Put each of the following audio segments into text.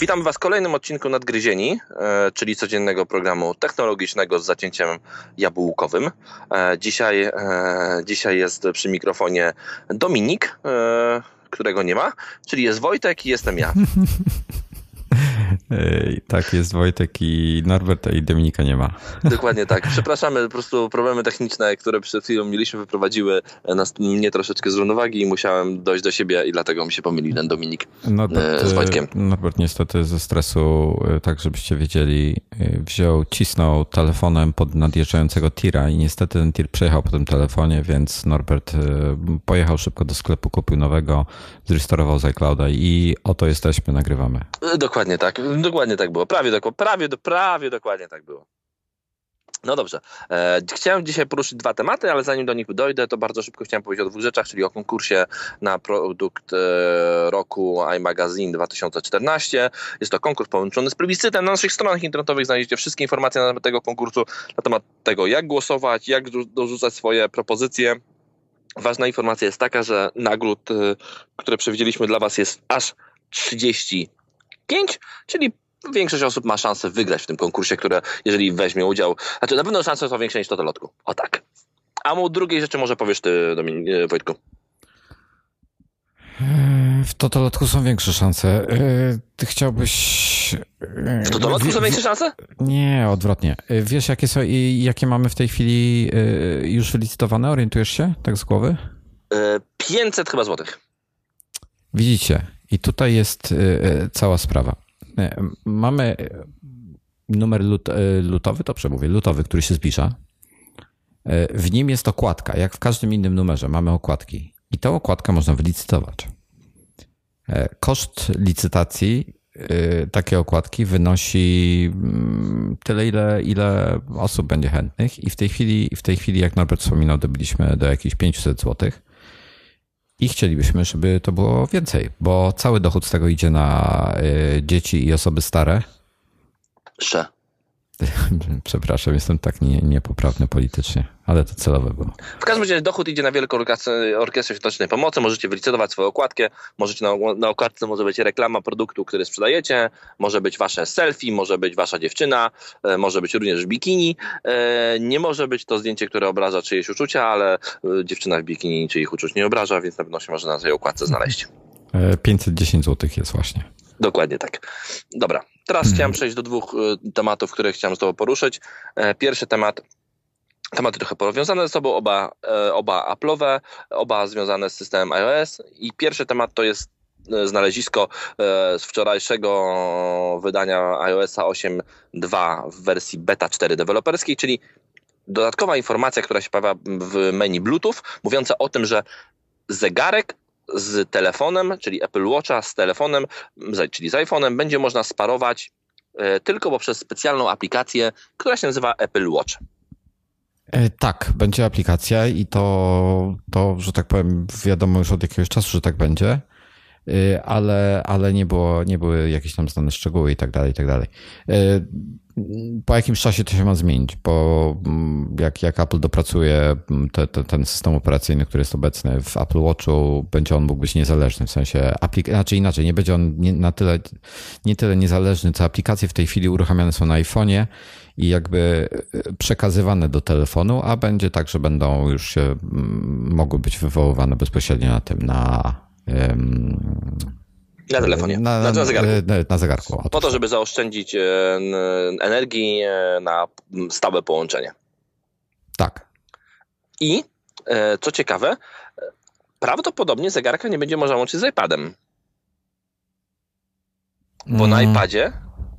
Witam Was w kolejnym odcinku Nadgryzieni, e, czyli codziennego programu technologicznego z zacięciem jabłkowym. E, dzisiaj, e, dzisiaj jest przy mikrofonie Dominik, którego nie ma, czyli jest Wojtek i jestem ja. Tak, jest Wojtek i Norberta i Dominika nie ma. Dokładnie tak. Przepraszamy, po prostu problemy techniczne, które przed chwilą mieliśmy, wyprowadziły nas, mnie troszeczkę z równowagi i musiałem dojść do siebie i dlatego mi się pomylił ten Dominik Norbert, z Wojtkiem. Norbert niestety ze stresu, e, tak żebyście wiedzieli, e, wziął, cisnął telefonem pod nadjeżdżającego tira i niestety ten tir przejechał po tym telefonie, więc Norbert e, pojechał szybko do sklepu, kupił nowego, zrestorował z iClouda i oto jesteśmy, nagrywamy. Dokładnie tak. Dokładnie tak było. Prawie, prawie, prawie dokładnie tak było. No dobrze. E, chciałem dzisiaj poruszyć dwa tematy, ale zanim do nich dojdę, to bardzo szybko chciałem powiedzieć o dwóch rzeczach, czyli o konkursie na produkt e, roku iMagazine 2014. Jest to konkurs połączony z plebiscytem. Na naszych stronach internetowych znajdziecie wszystkie informacje na temat tego konkursu, na temat tego, jak głosować, jak dorzucać swoje propozycje. Ważna informacja jest taka, że nagród, e, które przewidzieliśmy dla Was jest aż 30 5, czyli większość osób ma szansę wygrać w tym konkursie, które jeżeli weźmie udział, znaczy na pewno szanse są większe niż to lotku. O tak. A mu drugiej rzeczy może powiesz ty, Dominik, e, Wojtku. W Totolotku są większe szanse. E, ty chciałbyś. E, w Totolotku są większe szanse? Nie, odwrotnie. Wiesz, jakie są i jakie mamy w tej chwili już wylicytowane? Orientujesz się tak z głowy? 500 chyba złotych. Widzicie, tutaj jest y, y, cała sprawa. Y, mamy numer lut, lutowy, to przemówię, lutowy, który się zbliża. W nim jest okładka. Jak w każdym innym numerze mamy okładki. I tę okładkę można wylicytować. Koszt licytacji takiej okładki wynosi mm, tyle, ile, ile osób będzie chętnych. I w tej chwili, w tej chwili jak Norbert wspominał, dobiliśmy do jakichś 500 złotych. I chcielibyśmy, żeby to było więcej, bo cały dochód z tego idzie na y, dzieci i osoby stare. Sze. Przepraszam, jestem tak nie, niepoprawny politycznie, ale to celowe było. W każdym razie dochód idzie na Wielką Orkiestrę Świątecznej Pomocy. Możecie wylicytować swoją okładkę. Możecie na, na okładce może być reklama produktu, który sprzedajecie. Może być wasze selfie, może być wasza dziewczyna, e, może być również bikini. E, nie może być to zdjęcie, które obraża czyjeś uczucia, ale e, dziewczyna w bikini czyich uczuć nie obraża, więc na pewno się może na tej okładce znaleźć. 510 zł jest właśnie. Dokładnie tak. Dobra, teraz hmm. chciałem przejść do dwóch y, tematów, które chciałem z Tobą poruszyć. E, pierwszy temat Tematy trochę powiązane ze sobą, oba, e, oba Apple'owe, oba związane z systemem iOS. I pierwszy temat to jest e, znalezisko z wczorajszego wydania iOS 8.2 w wersji beta 4 deweloperskiej, czyli dodatkowa informacja, która się pojawia w menu Bluetooth, mówiąca o tym, że zegarek z telefonem, czyli Apple Watcha z telefonem, czyli z iPhone'em, będzie można sparować e, tylko poprzez specjalną aplikację, która się nazywa Apple Watch. E, tak, będzie aplikacja i to, to, że tak powiem, wiadomo już od jakiegoś czasu, że tak będzie, ale, ale nie, było, nie były jakieś tam znane szczegóły i tak dalej, i tak dalej. Po jakimś czasie to się ma zmienić, bo mm, jak, jak Apple dopracuje mm, te, te, ten system operacyjny, który jest obecny w Apple Watchu, będzie on mógł być niezależny, w sensie, aplik- znaczy inaczej, nie będzie on nie, na tyle, nie tyle niezależny, co aplikacje w tej chwili uruchamiane są na iPhone'ie i jakby e, przekazywane do telefonu, a będzie tak, że będą już się mm, mogły być wywoływane bezpośrednio na tym, na na telefonie, na, na, na zegarku. Na, na zegarku. Po to, żeby zaoszczędzić e, energii e, na stałe połączenie. Tak. I e, co ciekawe, prawdopodobnie zegarka nie będzie można łączyć z iPadem. Bo mm. na iPadzie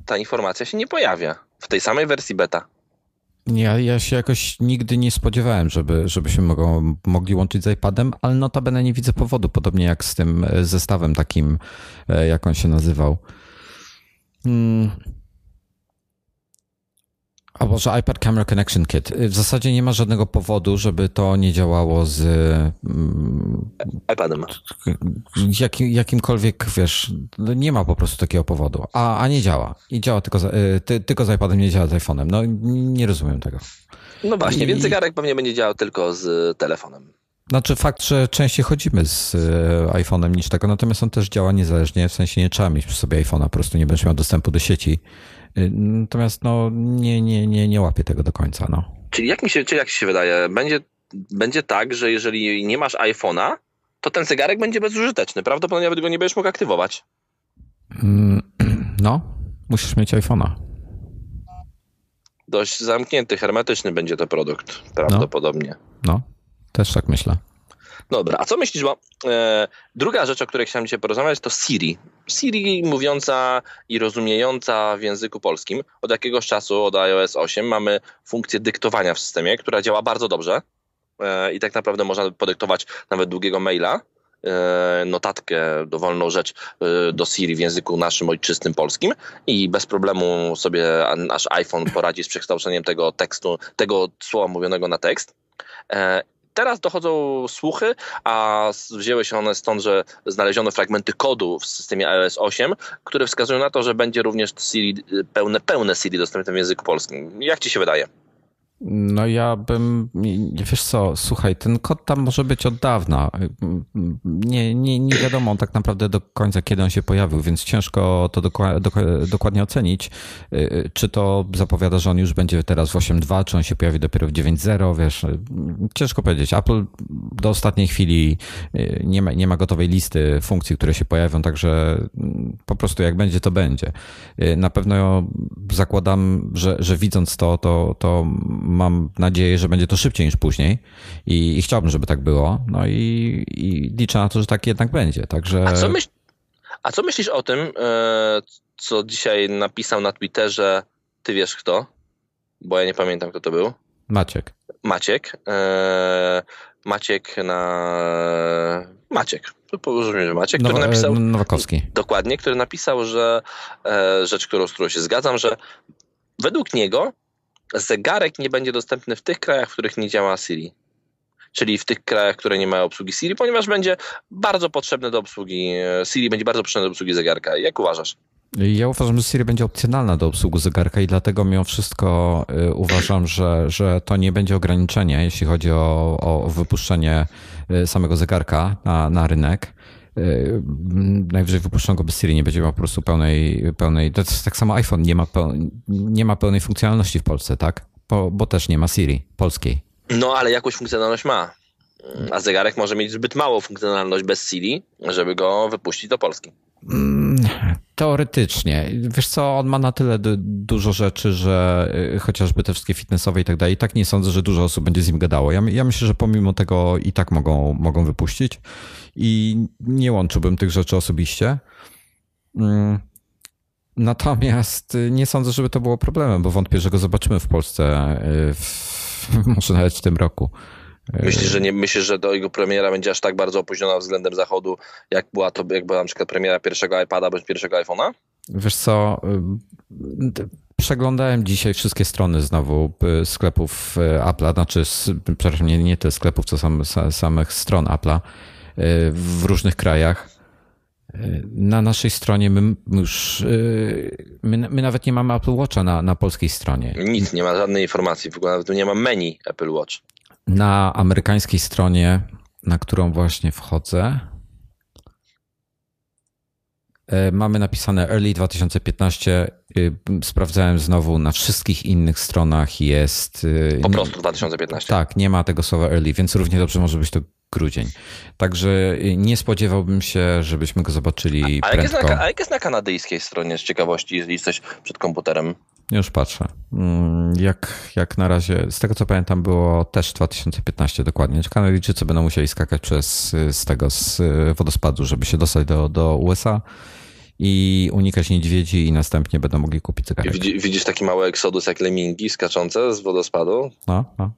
ta informacja się nie pojawia w tej samej wersji beta. Ja, ja się jakoś nigdy nie spodziewałem, żeby, żebyśmy mogą, mogli łączyć z iPadem, ale notabene nie widzę powodu, podobnie jak z tym e, zestawem takim, e, jak on się nazywał. Hmm. A może iPad Camera Connection Kit. W zasadzie nie ma żadnego powodu, żeby to nie działało z mm, iPadem. Jak, jakimkolwiek, wiesz, no nie ma po prostu takiego powodu. A, a nie działa. I działa tylko z, y, ty, tylko z iPadem, nie działa z iPhone'em. No nie rozumiem tego. No właśnie, I... więc zegarek pewnie będzie działał tylko z telefonem. Znaczy fakt, że częściej chodzimy z e, iPhone'em niż tego, natomiast on też działa niezależnie, w sensie nie trzeba mieć przy sobie iPhone'a, po prostu nie będziesz miał dostępu do sieci. Y, natomiast no nie, nie, nie, nie łapię tego do końca. No. Czyli jak mi się, czyli jak się wydaje, będzie, będzie tak, że jeżeli nie masz iPhone'a, to ten zegarek będzie bezużyteczny. Prawdopodobnie nawet go nie będziesz mógł aktywować. Mm, no, musisz mieć iPhone'a. Dość zamknięty, hermetyczny będzie to produkt. Prawdopodobnie. No, no też tak myślę. Dobra, a co myślisz, bo e, druga rzecz, o której chciałem dzisiaj porozmawiać, to Siri. Siri mówiąca i rozumiejąca w języku polskim. Od jakiegoś czasu, od iOS 8, mamy funkcję dyktowania w systemie, która działa bardzo dobrze e, i tak naprawdę można podyktować nawet długiego maila, e, notatkę, dowolną rzecz e, do Siri w języku naszym ojczystym polskim i bez problemu sobie nasz iPhone poradzi z przekształceniem tego tekstu, tego słowa mówionego na tekst. Teraz dochodzą słuchy, a wzięły się one stąd, że znaleziono fragmenty kodu w systemie iOS 8, które wskazują na to, że będzie również Siri, pełne, pełne Siri dostępne w języku polskim. Jak ci się wydaje? No ja bym, wiesz co, słuchaj, ten kod tam może być od dawna. Nie, nie, nie wiadomo tak naprawdę do końca, kiedy on się pojawił, więc ciężko to dokładnie ocenić. Czy to zapowiada, że on już będzie teraz w 8.2, czy on się pojawi dopiero w 9.0, wiesz, ciężko powiedzieć. Apple do ostatniej chwili nie ma, nie ma gotowej listy funkcji, które się pojawią, także po prostu jak będzie, to będzie. Na pewno zakładam, że, że widząc to, to, to mam nadzieję, że będzie to szybciej niż później i, i chciałbym, żeby tak było. No i, i, liczę na to, że tak jednak będzie. Także... A, co myśl, a co myślisz o tym, e, co dzisiaj napisał na Twitterze, ty wiesz kto? Bo ja nie pamiętam, kto to był. Maciek. Maciek. E, Maciek na... Maciek. Że Maciek, który napisał... Nowakowski. Dokładnie, który napisał, że e, rzecz, którą, z którą się zgadzam, że według niego zegarek nie będzie dostępny w tych krajach, w których nie działa Siri. Czyli w tych krajach, które nie mają obsługi Siri, ponieważ będzie bardzo potrzebny do obsługi e, Siri, będzie bardzo potrzebny do obsługi zegarka. Jak uważasz? Ja uważam, że Siri będzie opcjonalna do obsługi zegarka i dlatego mimo wszystko e, uważam, że, że to nie będzie ograniczenie, jeśli chodzi o, o wypuszczenie e, samego zegarka na, na rynek. Y, najwyżej wypuszczą go bez Siri, nie będzie miał po prostu pełnej, pełnej to jest tak samo iPhone, nie ma, peł, nie ma pełnej funkcjonalności w Polsce, tak? Bo, bo też nie ma Siri polskiej. No, ale jakąś funkcjonalność ma. A zegarek może mieć zbyt małą funkcjonalność bez Siri, żeby go wypuścić do Polski. Teoretycznie. Wiesz co, on ma na tyle dużo rzeczy, że y, chociażby te wszystkie fitnessowe i tak dalej, i tak nie sądzę, że dużo osób będzie z nim gadało. Ja, ja myślę, że pomimo tego i tak mogą, mogą wypuścić i nie łączyłbym tych rzeczy osobiście. Mm, natomiast y, nie sądzę, żeby to było problemem, bo wątpię, że go zobaczymy w Polsce y, w, może nawet w tym roku. Myślisz, że nie myślisz, że do jego premiera będzie aż tak bardzo opóźniona względem zachodu, jak była to, jak była na przykład premiera pierwszego iPada bądź pierwszego iPhone'a? Wiesz co, y, przeglądałem dzisiaj wszystkie strony znowu y, sklepów y, Apple'a, znaczy, przepraszam, nie, nie te sklepów, co sam, samych stron Apple'a w różnych krajach. Na naszej stronie my już, my, my, nawet nie mamy Apple Watcha na, na polskiej stronie. Nic, nie ma żadnej informacji, w ogóle nawet nie ma menu Apple Watch. Na amerykańskiej stronie, na którą właśnie wchodzę, e, mamy napisane Early 2015. Y, sprawdzałem znowu na wszystkich innych stronach jest. Y, po prostu 2015. Tak, nie ma tego słowa early, więc równie dobrze może być to grudzień. Także y, nie spodziewałbym się, żebyśmy go zobaczyli a, a prędko. Jak na, a jak jest na kanadyjskiej stronie z ciekawości, jeżeli jesteś przed komputerem? Już patrzę. Mm, jak, jak na razie, z tego co pamiętam, było też 2015 dokładnie. Kanadyjczycy będą musieli skakać przez z tego z wodospadu, żeby się dostać do, do USA i unikać niedźwiedzi i następnie będą mogli kupić. Widzisz, widzisz taki mały eksodus jak lemingi skaczące z wodospadu? No, no.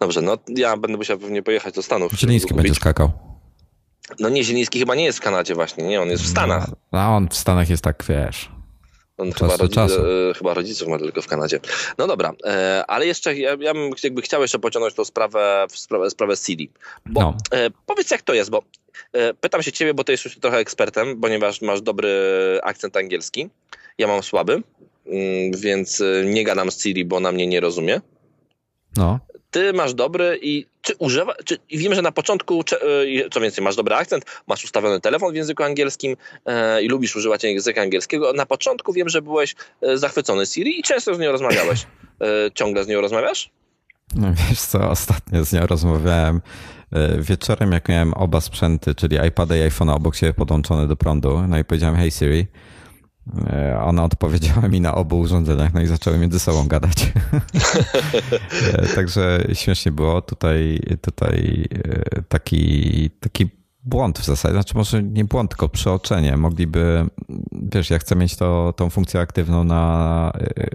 Dobrze, no ja będę musiał pewnie pojechać do Stanów. Zieliński będzie skakał. No nie, Zieliński chyba nie jest w Kanadzie właśnie, nie, on jest w Stanach. No, a on w Stanach jest tak, wiesz... On chyba, rodzi, e, chyba rodziców ma tylko w Kanadzie. No dobra, e, ale jeszcze ja, ja bym jakby chciał jeszcze pociągnąć tą sprawę, sprawę, sprawę CD. Bo no. e, powiedz jak to jest, bo e, pytam się ciebie, bo ty jesteś trochę ekspertem, ponieważ masz dobry akcent angielski. Ja mam słaby, mm, więc e, nie gadam z Siri, bo ona mnie nie rozumie. No. Ty masz dobry i czy używa, czy, i wiem, że na początku, e, co więcej, masz dobry akcent, masz ustawiony telefon w języku angielskim e, i lubisz używać języka angielskiego. Na początku wiem, że byłeś e, zachwycony Siri i często z nią rozmawiałeś. Ciągle z nią rozmawiasz? No wiesz co, ostatnio z nią rozmawiałem wieczorem, jak miałem oba sprzęty, czyli iPada i iPhone'a obok siebie podłączone do prądu, no i powiedziałem, hey Siri, ona odpowiedziała mi na obu urządzeniach, no i zaczęły między sobą gadać. E, także śmiesznie było. Tutaj, tutaj e, taki, taki błąd w zasadzie, znaczy może nie błąd, tylko przeoczenie. Mogliby, wiesz, ja chcę mieć to, tą funkcję aktywną na,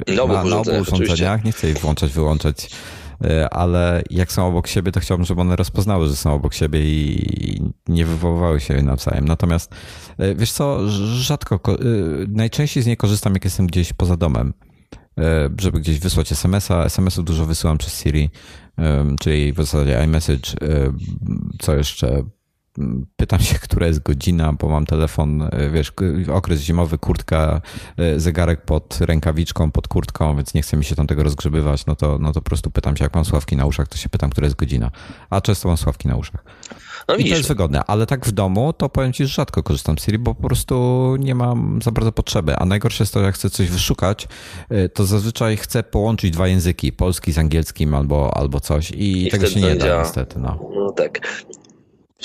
na, na obu urządzeniach, nie chcę jej włączać, wyłączać E, ale jak są obok siebie, to chciałbym, żeby one rozpoznały, że są obok siebie i nie wywoływały się nawzajem. Natomiast e, wiesz co, rzadko, e, najczęściej z niej korzystam, jak jestem gdzieś poza domem, żeby gdzieś wysłać SMS-a. SMS-ów dużo wysyłam przez Siri, czyli w zasadzie iMessage, co jeszcze pytam się, która jest godzina, bo mam telefon, e, wiesz, okres zimowy, kurtka, e, zegarek pod rękawiczką, pod kurtką, więc nie chce mi się tam tego rozgrzebywać, no to, no to po prostu pytam się, jak mam sławki na uszach, to się pytam, która jest godzina. A często mam sławki na uszach. No I to jest wygodne, ale tak w domu to powiem ci, że rzadko korzystam z Siri, bo po prostu nie mam za bardzo potrzeby. A najgorsze jest to, jak chcę coś wyszukać, e, to zazwyczaj chcę połączyć dwa języki, polski z angielskim albo, albo coś i, I tego się nie da niestety. No. no tak.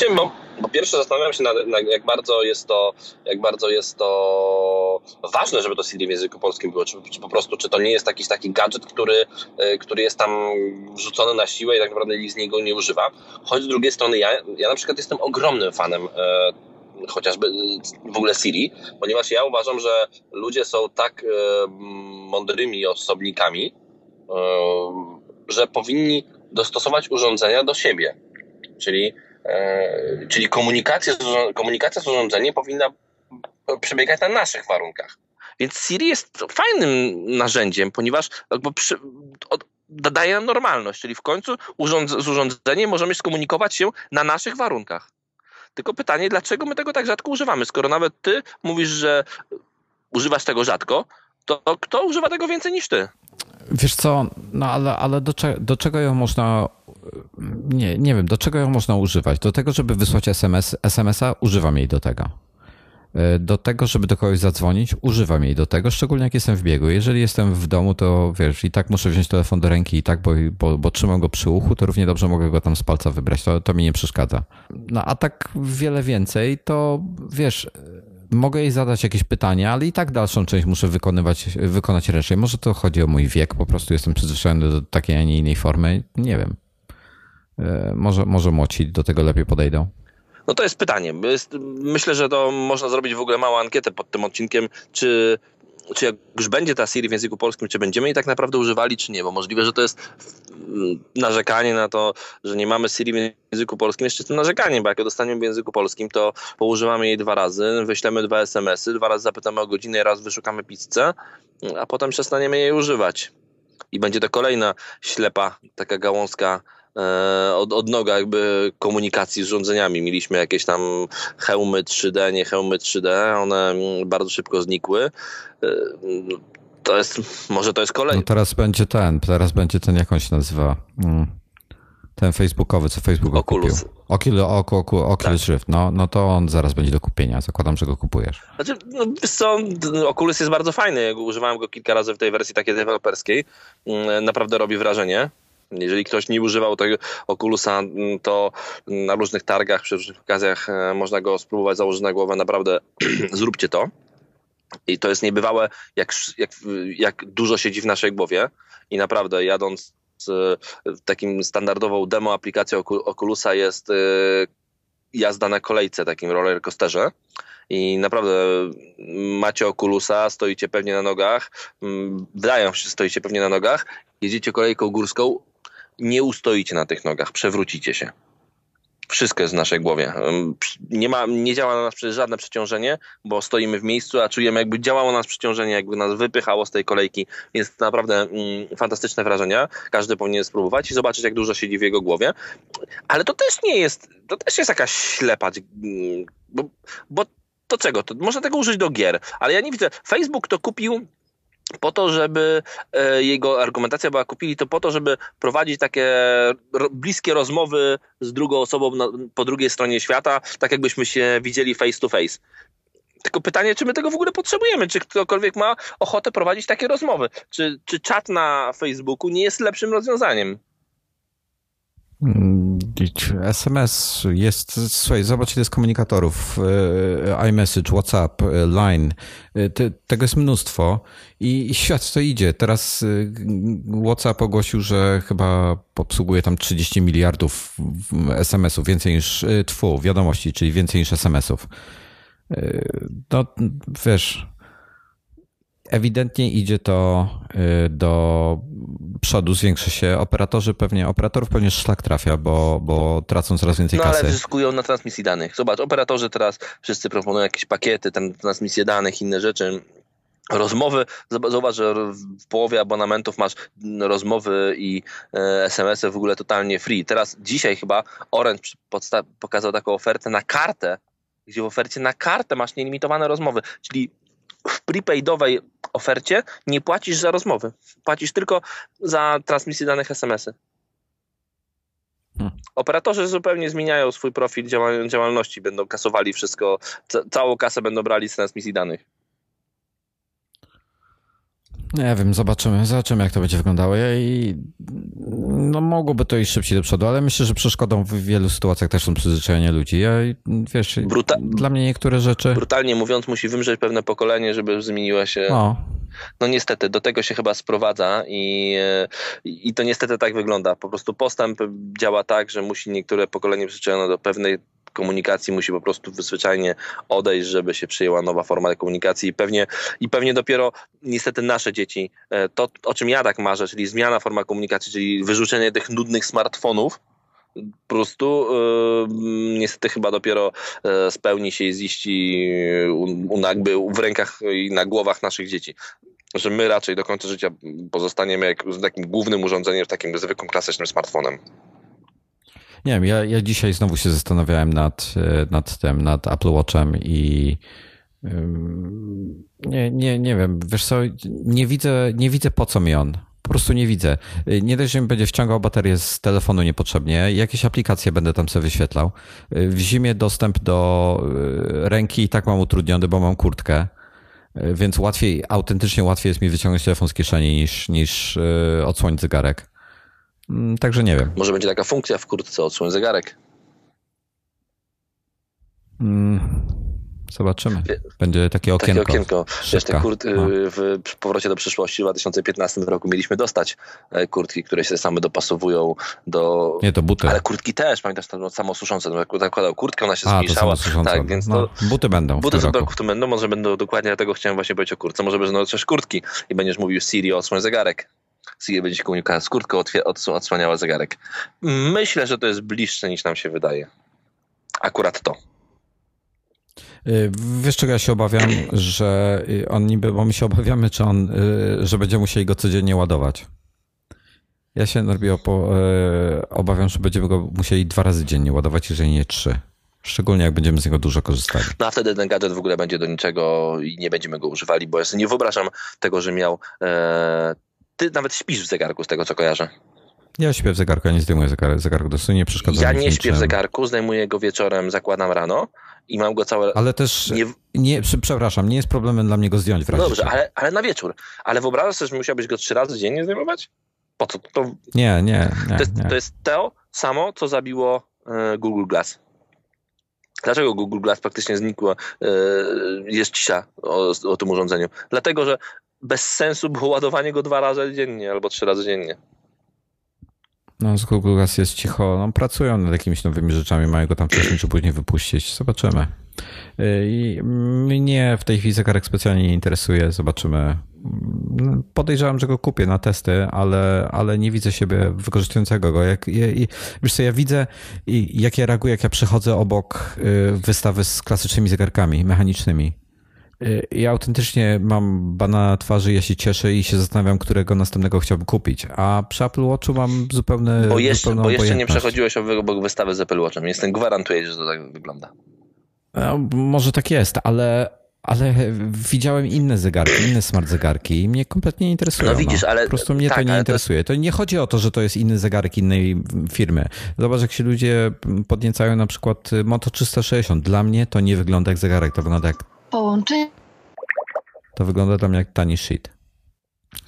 Bo, bo pierwsze zastanawiam się, nad, nad, jak bardzo jest to, jak bardzo jest to ważne, żeby to CD w języku polskim było, czy, czy, po prostu, czy to nie jest jakiś taki gadżet, który, e, który jest tam wrzucony na siłę i tak naprawdę nikt z niego nie używa. Choć z drugiej strony ja, ja na przykład jestem ogromnym fanem e, chociażby w ogóle Siri, ponieważ ja uważam, że ludzie są tak e, mądrymi osobnikami, e, że powinni dostosować urządzenia do siebie. Czyli E, czyli komunikacja, komunikacja z urządzeniem powinna przebiegać na naszych warunkach. Więc Siri jest fajnym narzędziem, ponieważ przy, od, daje nam normalność, czyli w końcu urząd, z urządzeniem możemy skomunikować się na naszych warunkach. Tylko pytanie, dlaczego my tego tak rzadko używamy? Skoro nawet ty mówisz, że używasz tego rzadko, to kto używa tego więcej niż ty? Wiesz co, no ale, ale do, do czego ją można nie, nie wiem, do czego ją można używać? Do tego, żeby wysłać SMS, SMS-a, używam jej do tego. E, do tego, żeby do kogoś zadzwonić, używam jej do tego, szczególnie jak jestem w biegu. Jeżeli jestem w domu, to wiesz, i tak muszę wziąć telefon do ręki i tak, bo, bo, bo trzymam go przy uchu, to równie dobrze mogę go tam z palca wybrać. To, to mi nie przeszkadza. No a tak wiele więcej, to wiesz, mogę jej zadać jakieś pytania, ale i tak dalszą część muszę wykonywać, wykonać ręcznie. Może to chodzi o mój wiek, po prostu jestem przyzwyczajony do takiej, a nie innej formy. Nie wiem. E, może, może młodsi do tego lepiej podejdą? No to jest pytanie. Myślę, że to można zrobić w ogóle małą ankietę pod tym odcinkiem, czy czy jak już będzie ta Siri w języku polskim, czy będziemy jej tak naprawdę używali, czy nie, bo możliwe, że to jest mm, narzekanie na to, że nie mamy Siri w języku polskim, jeszcze to narzekanie, bo jak ją dostaniemy w języku polskim, to poużywamy jej dwa razy, wyślemy dwa SMS-y, dwa razy zapytamy o godzinę, raz wyszukamy pizzę, a potem przestaniemy jej używać. I będzie to kolejna ślepa, taka gałązka od, od noga jakby komunikacji z urządzeniami. Mieliśmy jakieś tam hełmy 3D, nie hełmy 3D, one bardzo szybko znikły. E, to jest, może to jest kolejny. No teraz będzie ten, teraz będzie ten, jak on się nazywa? Mm. Ten facebookowy, co Facebook Oculus. kupił. Oculus, Oculus tak. Rift, no, no to on zaraz będzie do kupienia. Zakładam, że go kupujesz. Znaczy, no, co, Oculus jest bardzo fajny. Używałem go kilka razy w tej wersji takiej deweloperskiej. Mm, naprawdę robi wrażenie. Jeżeli ktoś nie używał tego Oculusa, mm, to na różnych targach, przy różnych okazjach e, można go spróbować założyć na głowę. Naprawdę zróbcie to. I to jest niebywałe, jak, jak, jak dużo siedzi w naszej głowie. I naprawdę jadąc takim standardową demo aplikacją Oculusa jest e, jazda na kolejce, takim roller coasterze. I naprawdę macie Oculusa, stoicie pewnie na nogach, wydają się, stoicie pewnie na nogach, jedziecie kolejką górską, nie ustoicie na tych nogach, przewrócicie się. Wszystko jest w naszej głowie. Nie, ma, nie działa na nas przecież żadne przeciążenie, bo stoimy w miejscu, a czujemy jakby działało na nas przeciążenie, jakby nas wypychało z tej kolejki. Więc naprawdę mm, fantastyczne wrażenia. Każdy powinien spróbować i zobaczyć, jak dużo siedzi w jego głowie. Ale to też nie jest, to też jest jakaś ślepa, mm, bo, bo to czego? To tego użyć do gier, ale ja nie widzę. Facebook to kupił po to, żeby e, jego argumentacja była kupili, to po to, żeby prowadzić takie bliskie rozmowy z drugą osobą po drugiej stronie świata, tak jakbyśmy się widzieli face to face. Tylko pytanie, czy my tego w ogóle potrzebujemy? Czy ktokolwiek ma ochotę prowadzić takie rozmowy? Czy, czy czat na Facebooku nie jest lepszym rozwiązaniem? SMS jest, słuchaj, zobacz ile jest komunikatorów, e, iMessage, WhatsApp, e, Line, e, Te, tego jest mnóstwo i, świat to idzie. Teraz WhatsApp ogłosił, że chyba obsługuje tam 30 miliardów SMS-ów, więcej niż, tfu, wiadomości, czyli więcej niż SMS-ów. No, wiesz, ewidentnie idzie to y, do przodu, zwiększa się. Operatorzy pewnie, operatorów pewnie szlak trafia, bo, bo tracą coraz więcej no, kasy. No ale zyskują na transmisji danych. Zobacz, operatorzy teraz wszyscy proponują jakieś pakiety, transmisję danych, inne rzeczy. Rozmowy, zobacz, że w połowie abonamentów masz rozmowy i e, SMS-y w ogóle totalnie free. Teraz dzisiaj chyba Orange pokazał taką ofertę na kartę, gdzie w ofercie na kartę masz nielimitowane rozmowy, czyli w prepaidowej ofercie nie płacisz za rozmowy. Płacisz tylko za transmisję danych SMS-y. Hmm. Operatorzy zupełnie zmieniają swój profil działalności, będą kasowali wszystko, całą kasę będą brali z transmisji danych. Nie wiem, zobaczymy, zobaczymy jak to będzie wyglądało. I no mogłoby to iść szybciej do przodu, ale myślę, że przeszkodą w wielu sytuacjach też są przyzwyczajenia ludzi. Ja, wiesz, Bruta dla mnie niektóre rzeczy... Brutalnie mówiąc, musi wymrzeć pewne pokolenie, żeby zmieniła się... No. No niestety, do tego się chyba sprowadza i, i to niestety tak wygląda. Po prostu postęp działa tak, że musi niektóre pokolenie przyzwyczajone do pewnej komunikacji musi po prostu zwyczajnie odejść, żeby się przyjęła nowa forma komunikacji i pewnie, i pewnie dopiero niestety nasze dzieci, e, to o czym ja tak marzę, czyli zmiana forma komunikacji, czyli wyrzucenie tych nudnych smartfonów, po prostu yy, niestety chyba dopiero yy, spełni się i ziści yy, jakby w rękach i na głowach naszych dzieci. Że my raczej do końca życia pozostaniemy jak, takim głównym urządzeniem, takim zwykłym klasycznym smartfonem. Nie wiem, ja, ja dzisiaj znowu się zastanawiałem nad, e, nad tym, nad Apple Watchem i nie, nie, nie wiem, wiesz co, nie widzę, nie widzę po co mi on. Po prostu nie widzę. E, nie dość, że mi będzie wciągał baterię z telefonu niepotrzebnie, jakieś aplikacje będę tam sobie wyświetlał. E, w zimie dostęp do ręki i tak mam utrudniony, bo mam kurtkę, więc łatwiej, autentycznie łatwiej jest mi wyciągnąć telefon z kieszeni niż, niż odsłonić zegarek. Mm, także nie wiem. Może będzie taka funkcja w kurtce odsłoń zegarek. Hmm, zobaczymy. Będzie takie okienko. Takie okienko. Wiesz, te kurt, no. w powrocie do przyszłości w 2015 roku mieliśmy dostać e, kurtki, które się same dopasowują do... Nie, to buty. Ale kurtki też, pamiętasz, to samosuszące. Zakładał kurtkę, ona się A, zmniejszała. To tak, więc no, to, buty będą Buty w tym roku. będą, może będą dokładnie dlatego chciałem właśnie powiedzieć o kurtce. Może będą też kurtki i będziesz mówił Siri odsłoń zegarek. Siri będzie komunikowała z kurtką, odsłaniała zegarek. Myślę, że to jest bliższe niż nam się wydaje. Akurat to. Y, wiesz czego ja się obawiam, że y, on niby, bo my się obawiamy, czy on, y, że będziemy musieli go codziennie ładować. Ja się Norbio obawiam, że będziemy go musieli dwa razy dziennie ładować, jeżeli nie trzy. Szczególnie jak będziemy z niego dużo korzystali. No a wtedy ten gadżet w ogóle będzie do niczego i nie będziemy go używali, bo ja sobie nie wyobrażam tego, że miał e, ty nawet śpisz w zegarku, z tego co kojarzę. Ja śpię w zegarku, ja nie zdejmuję zegarku, zegarku to nie przeszkadza Ja nie śpię w zegarku, zdejmuję go wieczorem, zakładam rano i mam go całe... Ale też, nie... nie przepraszam, nie jest problemem dla mnie go zdjąć w razie. Dobrze, ale, ale na wieczór. Ale wyobrażasz sobie, że musiałbyś go trzy razy dziennie zdejmować? Po co? To, nie, nie, nie, to, jest, nie. to jest to samo, co zabiło e, Google Glass. Dlaczego Google Glass praktycznie znikło, e, jest cisza o, o tym urządzeniu? Dlatego, że bez sensu było ładowanie go dwa razy dziennie albo trzy razy dziennie. No, z Google Glass jest cicho. No, pracują nad jakimiś nowymi rzeczami, mają go tam wcześniej czy później wypuścić. Zobaczymy. Y, I mnie w tej chwili zegarek specjalnie nie interesuje. Zobaczymy. No, podejrzewam, że go kupię na testy, ale, ale nie widzę siebie wykorzystującego go. Jak, i, wiesz co, ja widzę, jak ja reaguję, jak ja przechodzę obok y, wystawy z klasycznymi zegarkami mechanicznymi ja autentycznie mam bana na twarzy, ja się cieszę i się zastanawiam, którego następnego chciałbym kupić. A przy Apple Watchu mam zupełne. Bo jeszcze, bo jeszcze nie przechodziłeś obok wystawy z Apple Watchem. Jestem gwarantuję, że to tak wygląda. No, może tak jest, ale Ale widziałem inne zegarki, inne smart zegarki i mnie kompletnie nie interesują. No widzisz, ale- Po prostu mnie tak, to nie ale to interesuje. To nie chodzi o to, że to jest inny zegarek innej firmy. Zobacz, jak się ludzie podniecają na przykład Moto 360. Dla mnie to nie wygląda jak zegarek, to wygląda jak Połączenie. To wygląda tam jak tani shit.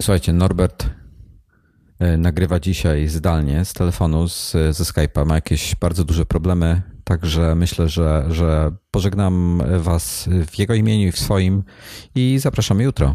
Słuchajcie, Norbert e, nagrywa dzisiaj zdalnie z telefonu, z, ze Skype'a. Ma jakieś bardzo duże problemy, także myślę, że, że pożegnam Was w jego imieniu i w swoim i zapraszamy jutro.